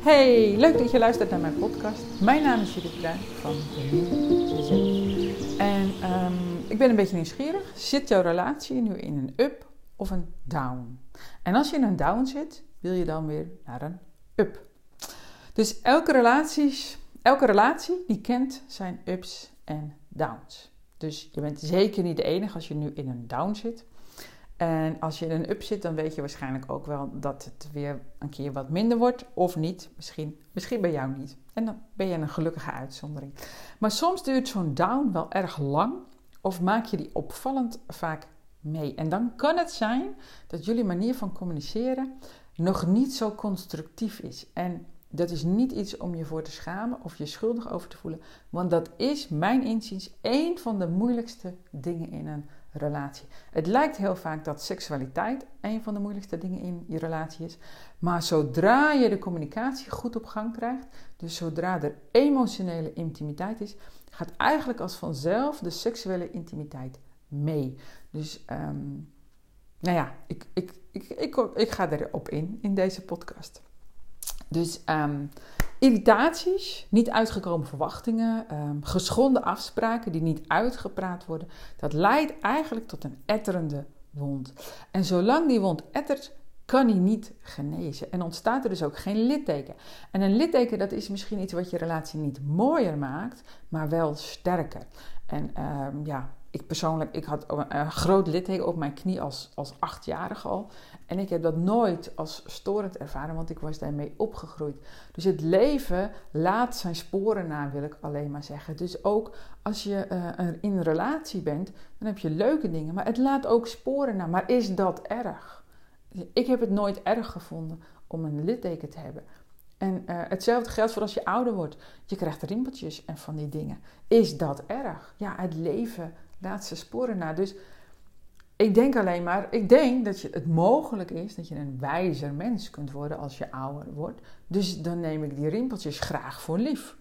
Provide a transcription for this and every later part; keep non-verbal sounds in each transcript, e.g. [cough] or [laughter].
Hey, leuk dat je luistert naar mijn podcast. Mijn naam is Judith van de. En um, ik ben een beetje nieuwsgierig. Zit jouw relatie nu in een up of een down? En als je in een down zit, wil je dan weer naar een up. Dus elke, relaties, elke relatie die kent zijn ups en downs. Dus je bent zeker niet de enige als je nu in een down zit. En als je in een up zit, dan weet je waarschijnlijk ook wel dat het weer een keer wat minder wordt. Of niet. Misschien, misschien bij jou niet. En dan ben je een gelukkige uitzondering. Maar soms duurt zo'n down wel erg lang. Of maak je die opvallend vaak mee. En dan kan het zijn dat jullie manier van communiceren nog niet zo constructief is. En dat is niet iets om je voor te schamen of je schuldig over te voelen. Want dat is, mijn inziens, één van de moeilijkste dingen in een relatie. Het lijkt heel vaak dat seksualiteit een van de moeilijkste dingen in je relatie is. Maar zodra je de communicatie goed op gang krijgt, dus zodra er emotionele intimiteit is, gaat eigenlijk als vanzelf de seksuele intimiteit mee. Dus, um, nou ja, ik, ik, ik, ik, ik, ga erop in in deze podcast. Dus um, irritaties, niet uitgekomen verwachtingen, um, geschonden afspraken die niet uitgepraat worden, dat leidt eigenlijk tot een etterende wond. En zolang die wond ettert, kan die niet genezen. En ontstaat er dus ook geen litteken. En een litteken, dat is misschien iets wat je relatie niet mooier maakt, maar wel sterker. En um, ja, ik persoonlijk, ik had een groot litteken op mijn knie als, als achtjarige al. En ik heb dat nooit als storend ervaren, want ik was daarmee opgegroeid. Dus het leven laat zijn sporen na, wil ik alleen maar zeggen. Dus ook als je uh, in een relatie bent, dan heb je leuke dingen, maar het laat ook sporen na. Maar is dat erg? Ik heb het nooit erg gevonden om een litteken te hebben. En uh, hetzelfde geldt voor als je ouder wordt. Je krijgt rimpeltjes en van die dingen. Is dat erg? Ja, het leven laat zijn sporen na. Dus ik denk alleen maar, ik denk dat je, het mogelijk is dat je een wijzer mens kunt worden als je ouder wordt. Dus dan neem ik die rimpeltjes graag voor lief.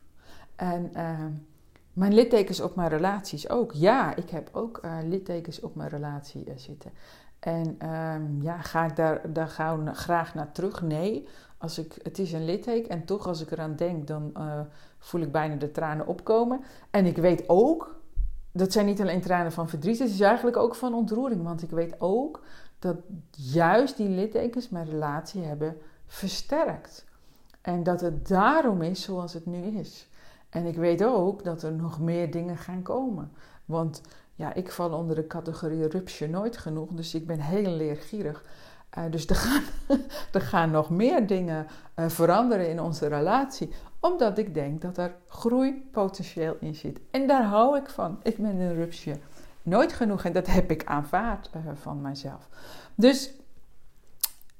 En uh, mijn littekens op mijn relaties ook. Ja, ik heb ook uh, littekens op mijn relatie uh, zitten. En uh, ja, ga ik daar, daar gauw, graag naar terug? Nee. Als ik, het is een litteken en toch als ik eraan denk, dan voel ik bijna de tranen opkomen. En ik weet ook dat zijn niet alleen tranen van verdriet, het is eigenlijk ook van ontroering. Want ik weet ook dat juist die littekens mijn relatie hebben versterkt. En dat het daarom is zoals het nu is. En ik weet ook dat er nog meer dingen gaan komen. Want ja, ik val onder de categorie rupsje nooit genoeg, dus ik ben heel leergierig. Uh, dus er gaan, [laughs] er gaan nog meer dingen uh, veranderen in onze relatie omdat ik denk dat er groeipotentieel in zit. En daar hou ik van. Ik ben een rupsje nooit genoeg en dat heb ik aanvaard uh, van mijzelf. Dus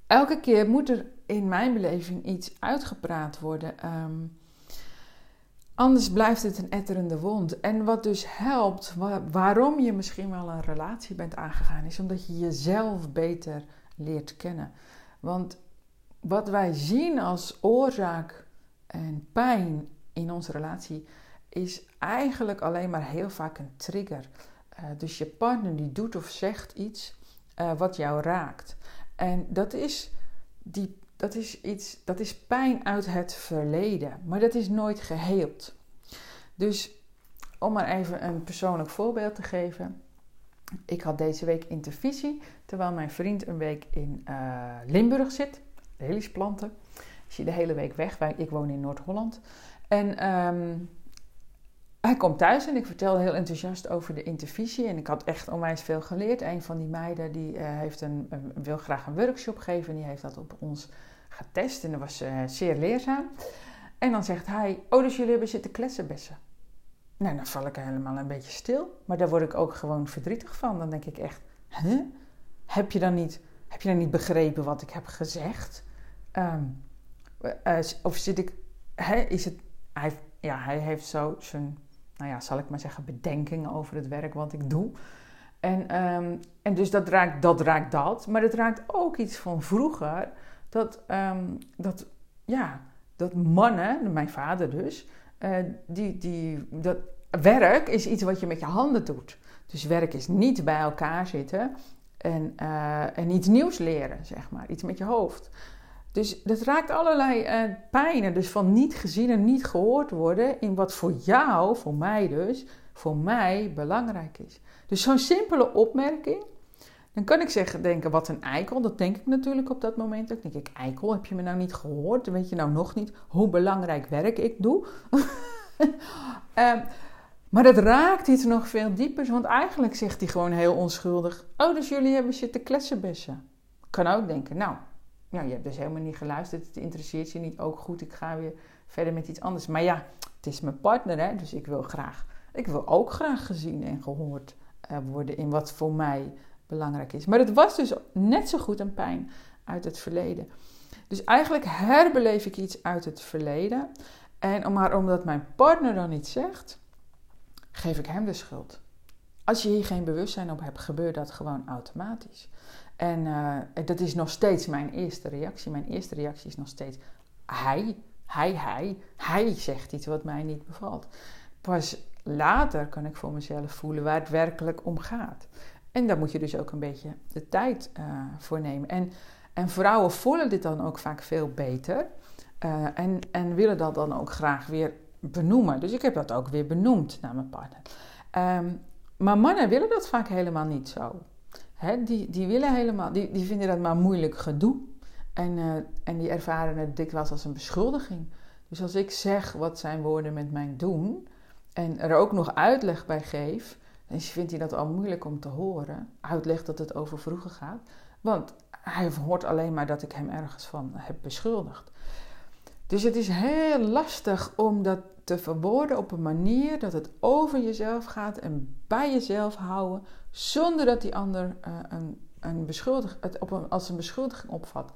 elke keer moet er in mijn beleving iets uitgepraat worden. Um, anders blijft het een etterende wond. En wat dus helpt, waarom je misschien wel een relatie bent aangegaan, is omdat je jezelf beter leert kennen. Want wat wij zien als oorzaak en pijn in onze relatie is eigenlijk alleen maar heel vaak een trigger. Uh, dus je partner die doet of zegt iets uh, wat jou raakt. En dat is, die, dat is iets, dat is pijn uit het verleden, maar dat is nooit geheeld. Dus om maar even een persoonlijk voorbeeld te geven. Ik had deze week intervisie, terwijl mijn vriend een week in uh, Limburg zit, leliesplanten is hij de hele week weg. Ik woon in Noord-Holland. En um, hij komt thuis en ik vertelde heel enthousiast over de intervisie. En ik had echt onwijs veel geleerd. Een van die meiden die, uh, heeft een, wil graag een workshop geven. En die heeft dat op ons getest. En dat was uh, zeer leerzaam. En dan zegt hij, oh dus jullie hebben zitten klessenbessen. Nou, dan val ik helemaal een beetje stil. Maar daar word ik ook gewoon verdrietig van. Dan denk ik echt? Heb je dan niet, heb je dan niet begrepen wat ik heb gezegd? Um, uh, of zit ik, hè, is het, hij, ja, hij heeft zo zijn, nou ja, zal ik maar zeggen, bedenkingen over het werk wat ik doe. En, um, en dus dat raakt, dat raakt dat, maar het raakt ook iets van vroeger, dat, um, dat, ja, dat mannen, mijn vader dus, uh, die, die, dat werk is iets wat je met je handen doet. Dus werk is niet bij elkaar zitten en, en iets nieuws leren, zeg maar, iets met je hoofd. Dus dat raakt allerlei uh, pijnen. Dus van niet gezien en niet gehoord worden in wat voor jou, voor mij dus, voor mij belangrijk is. Dus zo'n simpele opmerking. Dan kan ik zeggen, denken, wat een eikel. Dat denk ik natuurlijk op dat moment. Dan denk ik, eikel, heb je me nou niet gehoord? Weet je nou nog niet hoe belangrijk werk ik doe? um, [laughs] Maar dat raakt iets nog veel dieper, want eigenlijk zegt hij gewoon heel onschuldig: Oh, dus jullie hebben zitten klessenbessen. Kan ook denken: Nou, nou, je hebt dus helemaal niet geluisterd, het interesseert je niet. Ook goed, ik ga weer verder met iets anders. Maar ja, het is mijn partner, hè, dus ik wil graag, ik wil ook graag gezien en gehoord uh, worden in wat voor mij belangrijk is. Maar het was dus net zo goed een pijn uit het verleden. Dus eigenlijk herbeleef ik iets uit het verleden. En maar omdat mijn partner dan iets zegt, geef ik hem de schuld. Als je hier geen bewustzijn op hebt, gebeurt dat gewoon automatisch. En uh, dat is nog steeds mijn eerste reactie. Mijn eerste reactie is nog steeds: hij, hij, hij, hij zegt iets wat mij niet bevalt. Pas later kan ik voor mezelf voelen waar het werkelijk om gaat. En daar moet je dus ook een beetje de tijd uh, voor nemen. En, en vrouwen voelen dit dan ook vaak veel beter. Uh, en, en willen dat dan ook graag weer benoemen. Dus ik heb dat ook weer benoemd naar mijn partner. Um, maar mannen willen dat vaak helemaal niet zo. Die, die, willen helemaal, die, die vinden dat maar moeilijk gedoe. En, uh, en die ervaren het dikwijls als een beschuldiging. Dus als ik zeg wat zijn woorden met mij doen en er ook nog uitleg bij geef, dan vindt hij dat al moeilijk om te horen. Uitleg dat het over vroeger gaat. Want hij hoort alleen maar dat ik hem ergens van heb beschuldigd. Dus het is heel lastig om dat te verwoorden op een manier dat het over jezelf gaat en bij jezelf houden, zonder dat die ander uh, een, een beschuldig, het op een, als een beschuldiging opvat.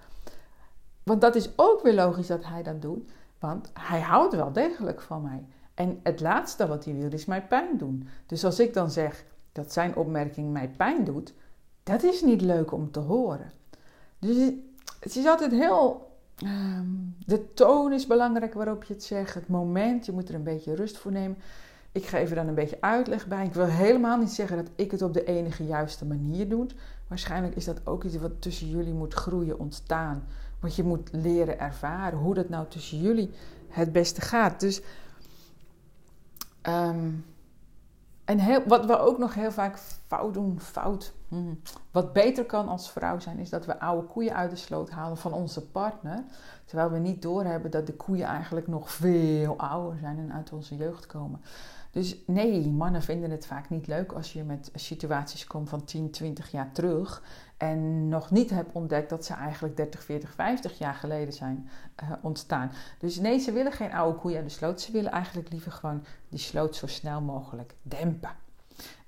Want dat is ook weer logisch dat hij dat doet, want hij houdt wel degelijk van mij. En het laatste wat hij wil is mij pijn doen. Dus als ik dan zeg dat zijn opmerking mij pijn doet, dat is niet leuk om te horen. Dus het is altijd heel Ehm, de toon is belangrijk waarop je het zegt. Het moment, je moet er een beetje rust voor nemen. Ik geef er dan een beetje uitleg bij. Ik wil helemaal niet zeggen dat ik het op de enige juiste manier doe. Waarschijnlijk is dat ook iets wat tussen jullie moet groeien, ontstaan. Wat je moet leren ervaren. Hoe dat nou tussen jullie het beste gaat. Dus um, en wat we ook nog heel vaak fout doen, fout, hmm, wat beter kan als vrouw zijn, is dat we oude koeien uit de sloot halen van onze partner. Terwijl we niet doorhebben dat de koeien eigenlijk nog veel ouder zijn en uit onze jeugd komen. Dus nee, mannen vinden het vaak niet leuk als je met situaties komt van 10, 20 jaar terug. En nog niet hebt ontdekt dat ze eigenlijk 30, 40, 50 jaar geleden zijn uh, ontstaan. Dus nee, ze willen geen oude koeien aan de sloot. Ze willen eigenlijk liever gewoon die sloot zo snel mogelijk dempen.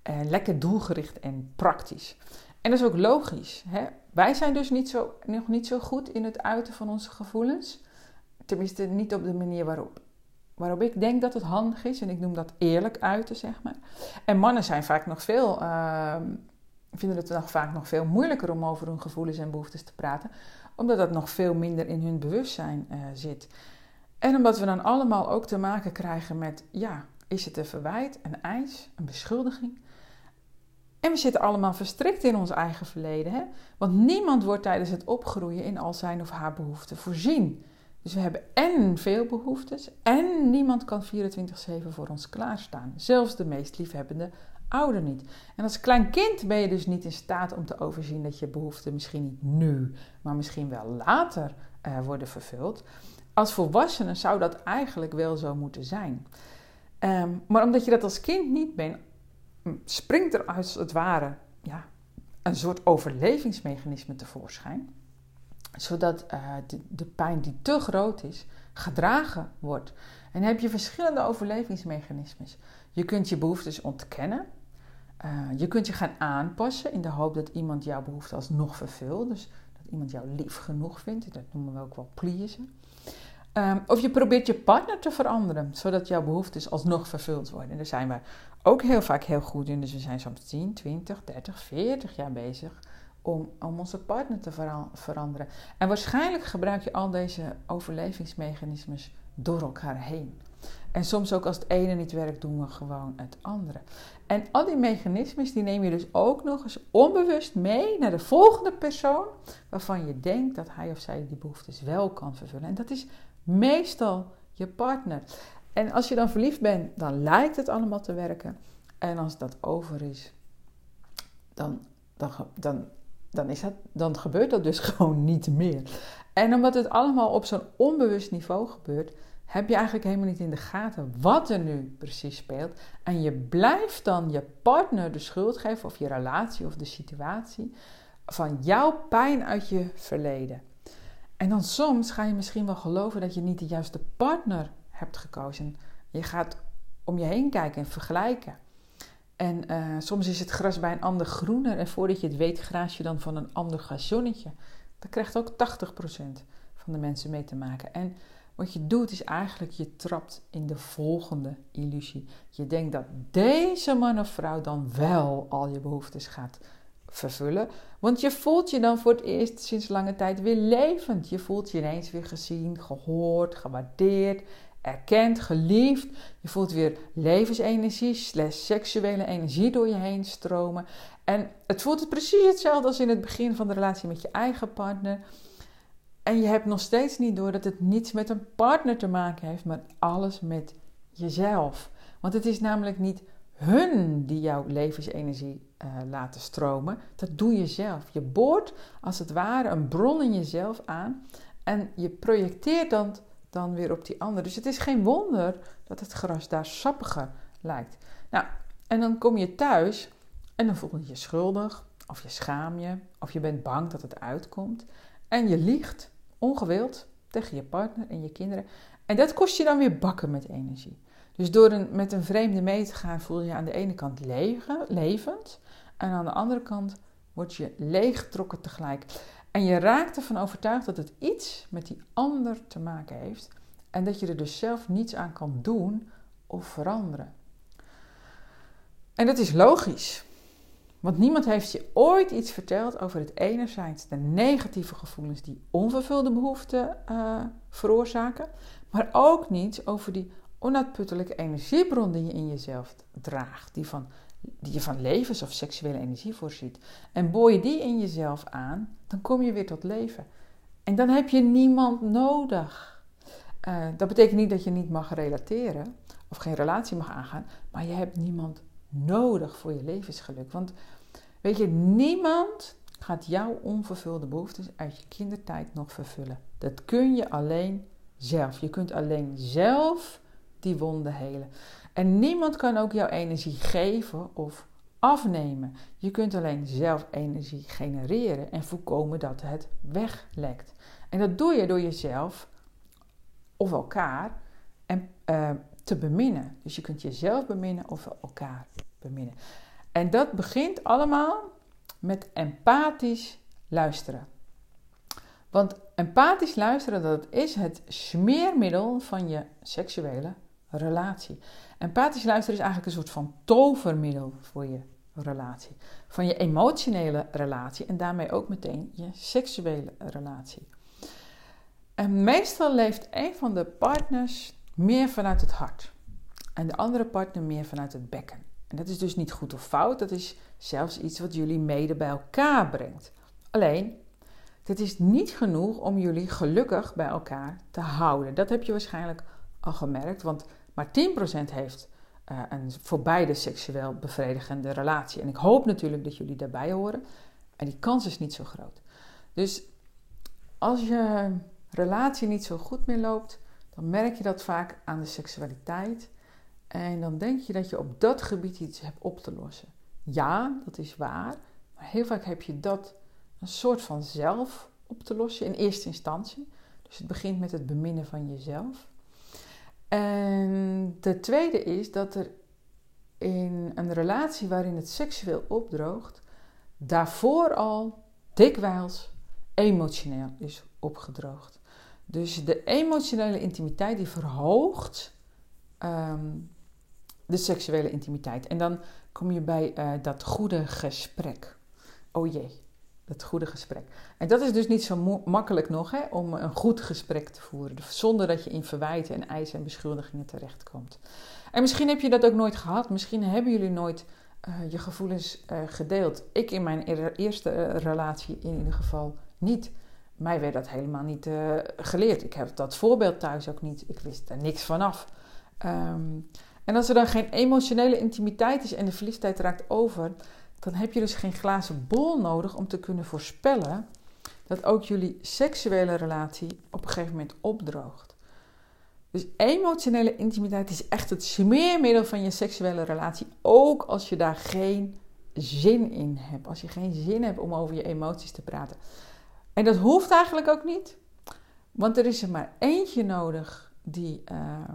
Uh, lekker doelgericht en praktisch. En dat is ook logisch. Hè? Wij zijn dus niet zo, nog niet zo goed in het uiten van onze gevoelens. Tenminste, niet op de manier waarop waarop ik denk dat het handig is. En ik noem dat eerlijk uiten, zeg maar. En mannen zijn vaak nog veel, uh, vinden het nog vaak nog veel moeilijker om over hun gevoelens en behoeftes te praten. Omdat dat nog veel minder in hun bewustzijn uh, zit. En omdat we dan allemaal ook te maken krijgen met, ja, is het een verwijt, een eis, een beschuldiging? En we zitten allemaal verstrikt in ons eigen verleden. Hè? Want niemand wordt tijdens het opgroeien in al zijn of haar behoeften voorzien. Dus we hebben en veel behoeftes en niemand kan 24-7 voor ons klaarstaan. Zelfs de meest liefhebbende ouder niet. En als klein kind ben je dus niet in staat om te overzien dat je behoeften misschien niet nu, maar misschien wel later uh, worden vervuld. Als volwassene zou dat eigenlijk wel zo moeten zijn. Um, maar omdat je dat als kind niet bent, springt er als het ware ja, een soort overlevingsmechanisme tevoorschijn zodat uh, de, pijn die te groot is, gedragen wordt. En heb je verschillende overlevingsmechanismes. Je kunt je behoeftes ontkennen. Uh, je kunt je gaan aanpassen in de hoop dat iemand jouw behoefte alsnog vervult. Dus dat iemand jou lief genoeg vindt. Dat noemen we ook wel pleasen. Um, of je probeert je partner te veranderen, zodat jouw behoeftes alsnog vervuld worden. En daar zijn we ook heel vaak heel goed in. Dus we zijn soms 10, 20, 30, 40 jaar bezig om, om onze partner te veranderen. En waarschijnlijk gebruik je al deze overlevingsmechanismes door elkaar heen. En soms ook als het ene niet werkt, doen we gewoon het andere. En al die mechanismes, die neem je dus ook nog eens onbewust mee naar de volgende persoon, waarvan je denkt dat hij of zij die behoeftes wel kan vervullen. En dat is meestal je partner. En als je dan verliefd bent, dan lijkt het allemaal te werken. En als dat over is, dan, dan, dan, dan, is dat, dan gebeurt dat dus [laughs] gewoon niet meer. En omdat het allemaal op zo'n onbewust niveau gebeurt, heb je eigenlijk helemaal niet in de gaten wat er nu precies speelt. En je blijft dan je partner de schuld geven, of je relatie of de situatie, van jouw pijn uit je verleden. En dan soms ga je misschien wel geloven dat je niet de juiste partner hebt gekozen. Je gaat om je heen kijken en vergelijken. En uh, soms is het gras bij een ander groener. En voordat je het weet, graas je dan van een ander gazonnetje. Daar krijgt ook 80% van de mensen mee te maken. En wat je doet is eigenlijk, je trapt in de volgende illusie. Je denkt dat deze man of vrouw dan wel al je behoeftes gaat vervullen. Want je voelt je dan voor het eerst sinds lange tijd weer levend. Je voelt je ineens weer gezien, gehoord, gewaardeerd, erkend, geliefd. Je voelt weer levensenergie, slash seksuele energie door je heen stromen. En het voelt precies hetzelfde als in het begin van de relatie met je eigen partner. En je hebt nog steeds niet door dat het niets met een partner te maken heeft, maar alles met jezelf. Want het is namelijk niet hun die jouw levensenergie uh, laten stromen. Dat doe je zelf. Je boort als het ware een bron in jezelf aan en je projecteert dan, dan weer op die ander. Dus het is geen wonder dat het gras daar sappiger lijkt. Nou, en dan kom je thuis en dan voel je je schuldig, of je schaam je, of je bent bang dat het uitkomt. En je liegt ongewild tegen je partner en je kinderen. En dat kost je dan weer bakken met energie. Dus door een, met een vreemde mee te gaan, voel je je aan de ene kant leven, levend. En aan de andere kant word je leeggetrokken tegelijk. En je raakt ervan overtuigd dat het iets met die ander te maken heeft. En dat je er dus zelf niets aan kan doen of veranderen. En dat is logisch. Want niemand heeft je ooit iets verteld over het enerzijds de negatieve gevoelens die onvervulde behoeften uh, veroorzaken, maar ook niet over die onuitputtelijke energiebron die je in jezelf draagt, die, van, die je van levens- of seksuele energie voorziet. En boor je die in jezelf aan, dan kom je weer tot leven. En dan heb je niemand nodig. Uh, dat betekent niet dat je niet mag relateren of geen relatie mag aangaan, maar je hebt niemand nodig voor je levensgeluk. Want weet je, niemand gaat jouw onvervulde behoeftes uit je kindertijd nog vervullen. Dat kun je alleen zelf. Je kunt alleen zelf die wonden helen. En niemand kan ook jouw energie geven of afnemen. Je kunt alleen zelf energie genereren en voorkomen dat het weglekt. En dat doe je door jezelf of elkaar en, uh, te beminnen. Dus je kunt jezelf beminnen of elkaar beminnen. En dat begint allemaal met empathisch luisteren. Want empathisch luisteren, dat is het smeermiddel van je seksuele relatie. Empathisch luisteren is eigenlijk een soort van tovermiddel voor je relatie. Van je emotionele relatie en daarmee ook meteen je seksuele relatie. En meestal leeft een van de partners meer vanuit het hart en de andere partner meer vanuit het bekken. En dat is dus niet goed of fout, dat is zelfs iets wat jullie mede bij elkaar brengt. Alleen, dit is niet genoeg om jullie gelukkig bij elkaar te houden. Dat heb je waarschijnlijk al gemerkt, want maar 10% heeft uh, een voor beide seksueel bevredigende relatie. En ik hoop natuurlijk dat jullie daarbij horen. En die kans is niet zo groot. Dus als je relatie niet zo goed meer loopt, dan merk je dat vaak aan de seksualiteit. En dan denk je dat je op dat gebied iets hebt op te lossen. Ja, dat is waar. Maar heel vaak heb je dat een soort van zelf op te lossen in eerste instantie. Dus het begint met het beminnen van jezelf. En de tweede is dat er in een relatie waarin het seksueel opdroogt, daarvoor al dikwijls emotioneel is opgedroogd. Dus de emotionele intimiteit die verhoogt um, de seksuele intimiteit. En dan kom je bij uh, dat goede gesprek. Oh jee, Dat goede gesprek. En dat is dus niet zo makkelijk nog hè, om een goed gesprek te voeren. Zonder dat je in verwijten en eisen en beschuldigingen terechtkomt. En misschien heb je dat ook nooit gehad. Misschien hebben jullie nooit uh, je gevoelens uh, gedeeld. Ik in mijn eerste uh, relatie in ieder geval niet. Mij werd dat helemaal niet geleerd. Ik heb dat voorbeeld thuis ook niet. Ik wist er niks vanaf. Um, en als er dan geen emotionele intimiteit is en de verliefdheid raakt over, dan heb je dus geen glazen bol nodig om te kunnen voorspellen dat ook jullie seksuele relatie op een gegeven moment opdroogt. Dus emotionele intimiteit is echt het smeermiddel van je seksuele relatie, ook als je daar geen zin in hebt. Als je geen zin hebt om over je emoties te praten. En dat hoeft eigenlijk ook niet, want er is er maar eentje nodig die, uh,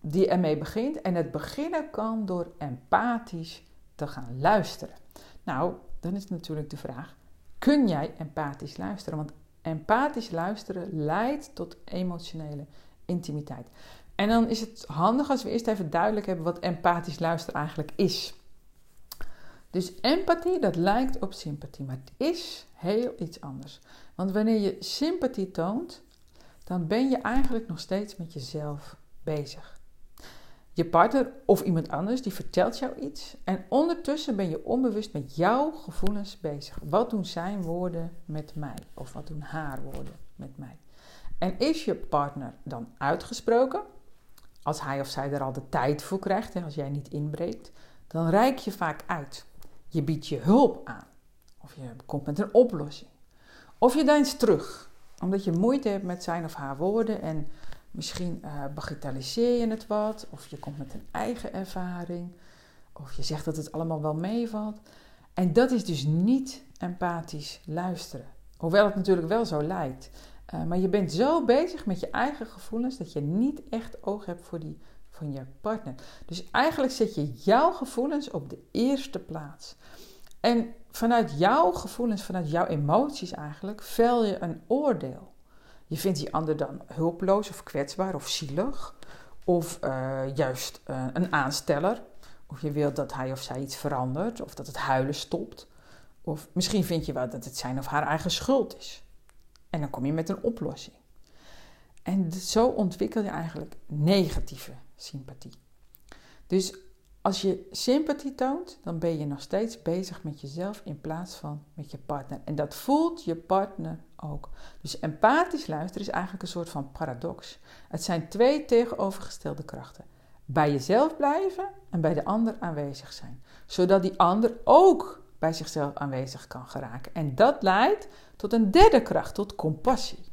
die ermee begint. En het beginnen kan door empathisch te gaan luisteren. Nou, dan is natuurlijk de vraag: kun jij empathisch luisteren? Want empathisch luisteren leidt tot emotionele intimiteit. En dan is het handig als we eerst even duidelijk hebben wat empathisch luisteren eigenlijk is. Dus empathie, dat lijkt op sympathie, maar het is heel iets anders. Want wanneer je sympathie toont, dan ben je eigenlijk nog steeds met jezelf bezig. Je partner of iemand anders die vertelt jou iets en ondertussen ben je onbewust met jouw gevoelens bezig. Wat doen zijn woorden met mij of wat doen haar woorden met mij? En is je partner dan uitgesproken, als hij of zij er al de tijd voor krijgt en als jij niet inbreekt, dan reik je vaak uit. Je biedt je hulp aan of je komt met een oplossing. Of je deinst terug, omdat je moeite hebt met zijn of haar woorden en Misschien uh, bagatelliseer je het wat, of je komt met een eigen ervaring, of je zegt dat het allemaal wel meevalt. En dat is dus niet empathisch luisteren. Hoewel het natuurlijk wel zo lijkt. Uh, maar je bent zo bezig met je eigen gevoelens dat je niet echt oog hebt voor die van je partner. Dus eigenlijk zet je jouw gevoelens op de eerste plaats. En vanuit jouw gevoelens, vanuit jouw emoties eigenlijk, vel je een oordeel. Je vindt die ander dan hulpeloos of kwetsbaar of zielig. Of uh, juist uh, een aansteller. Of je wilt dat hij of zij iets verandert. Of dat het huilen stopt. Of misschien vind je wel dat het zijn of haar eigen schuld is. En dan kom je met een oplossing. En zo ontwikkel je eigenlijk negatieve sympathie. Dus als je sympathie toont, dan ben je nog steeds bezig met jezelf in plaats van met je partner. En dat voelt je partner ook. Dus empathisch luisteren is eigenlijk een soort van paradox. Het zijn twee tegenovergestelde krachten. Bij jezelf blijven en bij de ander aanwezig zijn. Zodat die ander ook bij zichzelf aanwezig kan geraken. En dat leidt tot een derde kracht, tot compassie.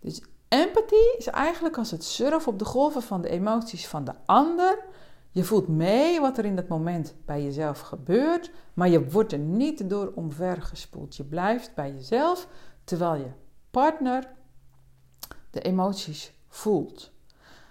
Dus empathie is eigenlijk als het surfen op de golven van de emoties van de ander je voelt mee wat er in dat moment bij jezelf gebeurt, maar je wordt er niet door omvergespoeld. Je blijft bij jezelf terwijl je partner de emoties voelt.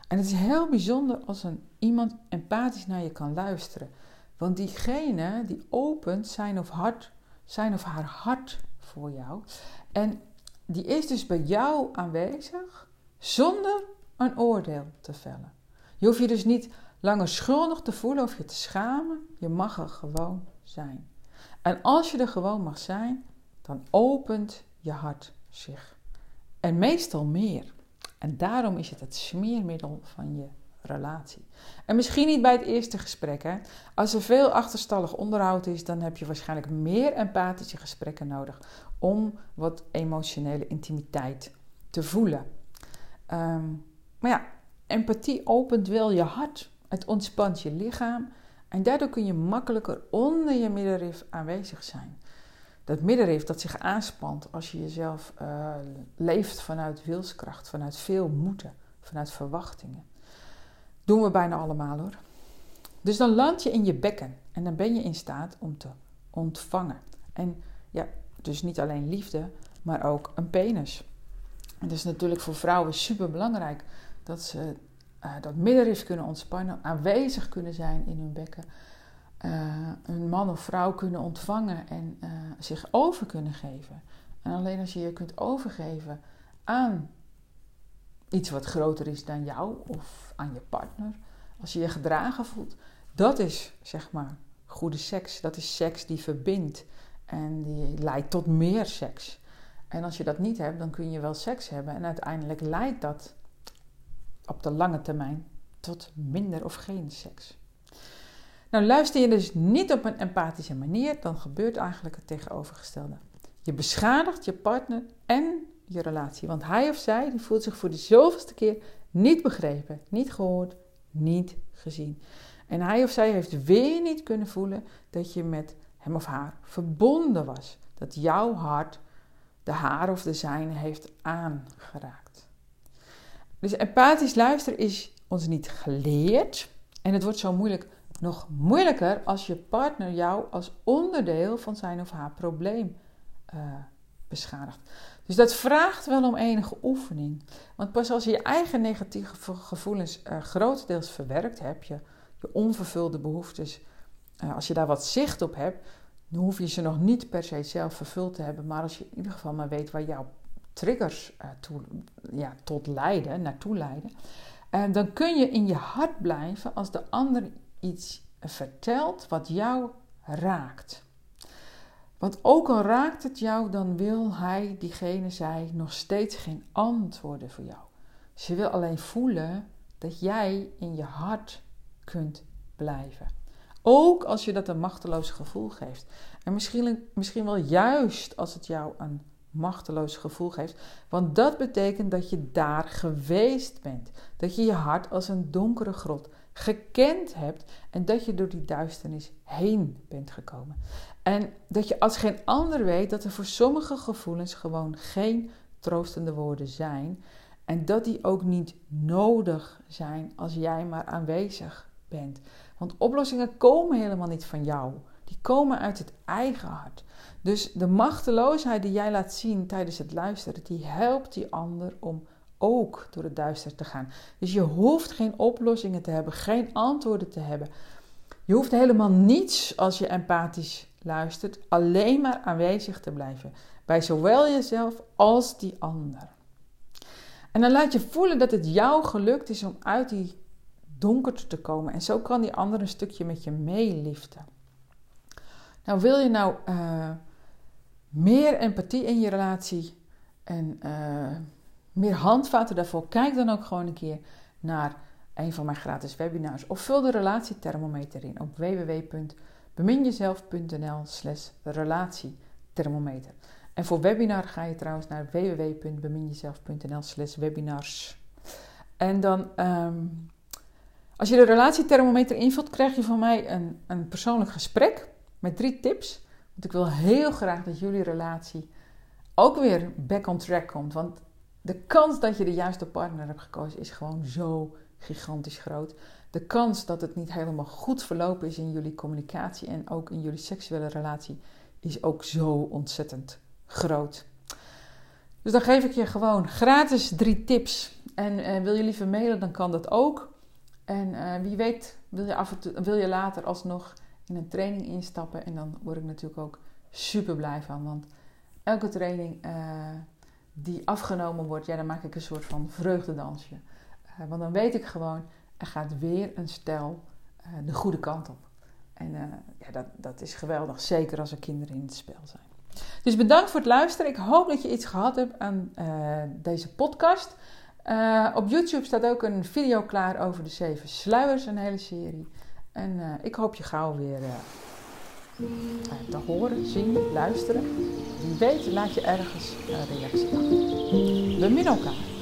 En het is heel bijzonder als een, iemand empathisch naar je kan luisteren. Want diegene die opent zijn of, hart, zijn of haar hart voor jou. En die is dus bij jou aanwezig zonder een oordeel te vellen. Je hoeft je dus niet langer schuldig te voelen of je te schamen. Je mag er gewoon zijn. En als je er gewoon mag zijn, dan opent je hart zich. En meestal meer. En daarom is het het smeermiddel van je relatie. En misschien niet bij het eerste gesprek. Als er veel achterstallig onderhoud is, dan heb je waarschijnlijk meer empathische gesprekken nodig om wat emotionele intimiteit te voelen. Ehm, maar ja, empathie opent wel je hart. Het ontspant je lichaam en daardoor kun je makkelijker onder je middenrif aanwezig zijn. Dat middenrif dat zich aanspant als je jezelf uh, leeft vanuit wilskracht, vanuit veel moeten, vanuit verwachtingen. Doen we bijna allemaal hoor. Dus dan land je in je bekken en dan ben je in staat om te ontvangen. En ja, dus niet alleen liefde, maar ook een penis. En dat is natuurlijk voor vrouwen super belangrijk dat ze uh, dat middenrif kunnen ontspannen, aanwezig kunnen zijn in hun bekken, uh, een man of vrouw kunnen ontvangen en uh, zich over kunnen geven. En alleen als je je kunt overgeven aan iets wat groter is dan jou of aan je partner, als je je gedragen voelt, dat is zeg maar goede seks. Dat is seks die verbindt En die leidt tot meer seks. En als je dat niet hebt, dan kun je wel seks hebben. En uiteindelijk leidt dat op de lange termijn tot minder of geen seks. Nou, luister je dus niet op een empathische manier, dan gebeurt eigenlijk het tegenovergestelde. Je beschadigt je partner en je relatie. Want hij of zij die voelt zich voor de zoveelste keer niet begrepen, niet gehoord, niet gezien. En hij of zij heeft weer niet kunnen voelen dat je met hem of haar verbonden was. Dat jouw hart de haar of de zijne heeft aangeraakt. Dus empathisch luisteren is ons niet geleerd. En het wordt zo moeilijk, nog moeilijker als je partner jou als onderdeel van zijn of haar probleem uh, beschadigt. Dus dat vraagt wel om enige oefening. Want pas als je je eigen negatieve gevoelens uh, grotendeels verwerkt hebt, je, onvervulde behoeftes, uh, als je daar wat zicht op hebt, dan hoef je ze nog niet per se zelf vervuld te hebben. Maar als je in ieder geval maar weet waar jouw triggers uh, toe, ja, tot leiden, naartoe leiden, dan kun je in je hart blijven als de ander iets vertelt wat jou raakt. Want ook al raakt het jou, dan wil hij, diegene, zij, nog steeds geen antwoorden voor jou. Ze wil alleen voelen dat jij in je hart kunt blijven. Ook als je dat een machteloos gevoel geeft. En misschien, misschien wel juist als het jou een machteloos gevoel geeft. Want dat betekent dat je daar geweest bent. Dat je je hart als een donkere grot gekend hebt en dat je door die duisternis heen bent gekomen. En dat je als geen ander weet dat er voor sommige gevoelens gewoon geen troostende woorden zijn. En dat die ook niet nodig zijn als jij maar aanwezig bent. Want oplossingen komen helemaal niet van jou. Die komen uit het eigen hart. Dus de machteloosheid die jij laat zien tijdens het luisteren, die helpt die ander om ook door het duister te gaan. Dus je hoeft geen oplossingen te hebben, geen antwoorden te hebben. Je hoeft helemaal niets als je empathisch luistert, alleen maar aanwezig te blijven bij zowel jezelf als die ander. En dan laat je voelen dat het jou gelukt is om uit die donkerte te komen. En zo kan die ander een stukje met je meeliften. Nou, wil je nou uh, meer empathie in je relatie en uh, meer handvaten daarvoor? Kijk dan ook gewoon een keer naar een van mijn gratis webinars of vul de relatiethermometer in op www.beminjezelf.nl slash relatiethermometer. En voor webinar ga je trouwens naar www.beminjezelf.nl slash webinars. En dan um, als je de relatiethermometer invult, krijg je van mij een, een persoonlijk gesprek met drie tips. Want ik wil heel graag dat jullie relatie ook weer back on track komt. Want de kans dat je de juiste partner hebt gekozen is gewoon zo gigantisch groot. De kans dat het niet helemaal goed verlopen is in jullie communicatie en ook in jullie seksuele relatie is ook zo ontzettend groot. Dus dan geef ik je gewoon gratis drie tips. En uh, wil je liever mailen, dan kan dat ook. En uh, wie weet wil je, af en toe, wil je later alsnog in een training instappen. En dan word ik natuurlijk ook super blij van. Want elke training uh, die afgenomen wordt, ja, dan maak ik een soort van vreugdedansje. Uh, want dan weet ik gewoon, er gaat weer een stel de goede kant op. En ja, dat, dat is geweldig, zeker als er kinderen in het spel zijn. Dus bedankt voor het luisteren. Ik hoop dat je iets gehad hebt aan deze podcast. Op YouTube staat ook een video klaar over de zeven sluiers, een hele serie. En uh, ik hoop je gauw weer uh, te horen, zien, luisteren. Wie weet laat je ergens een reactie achter. We elkaar.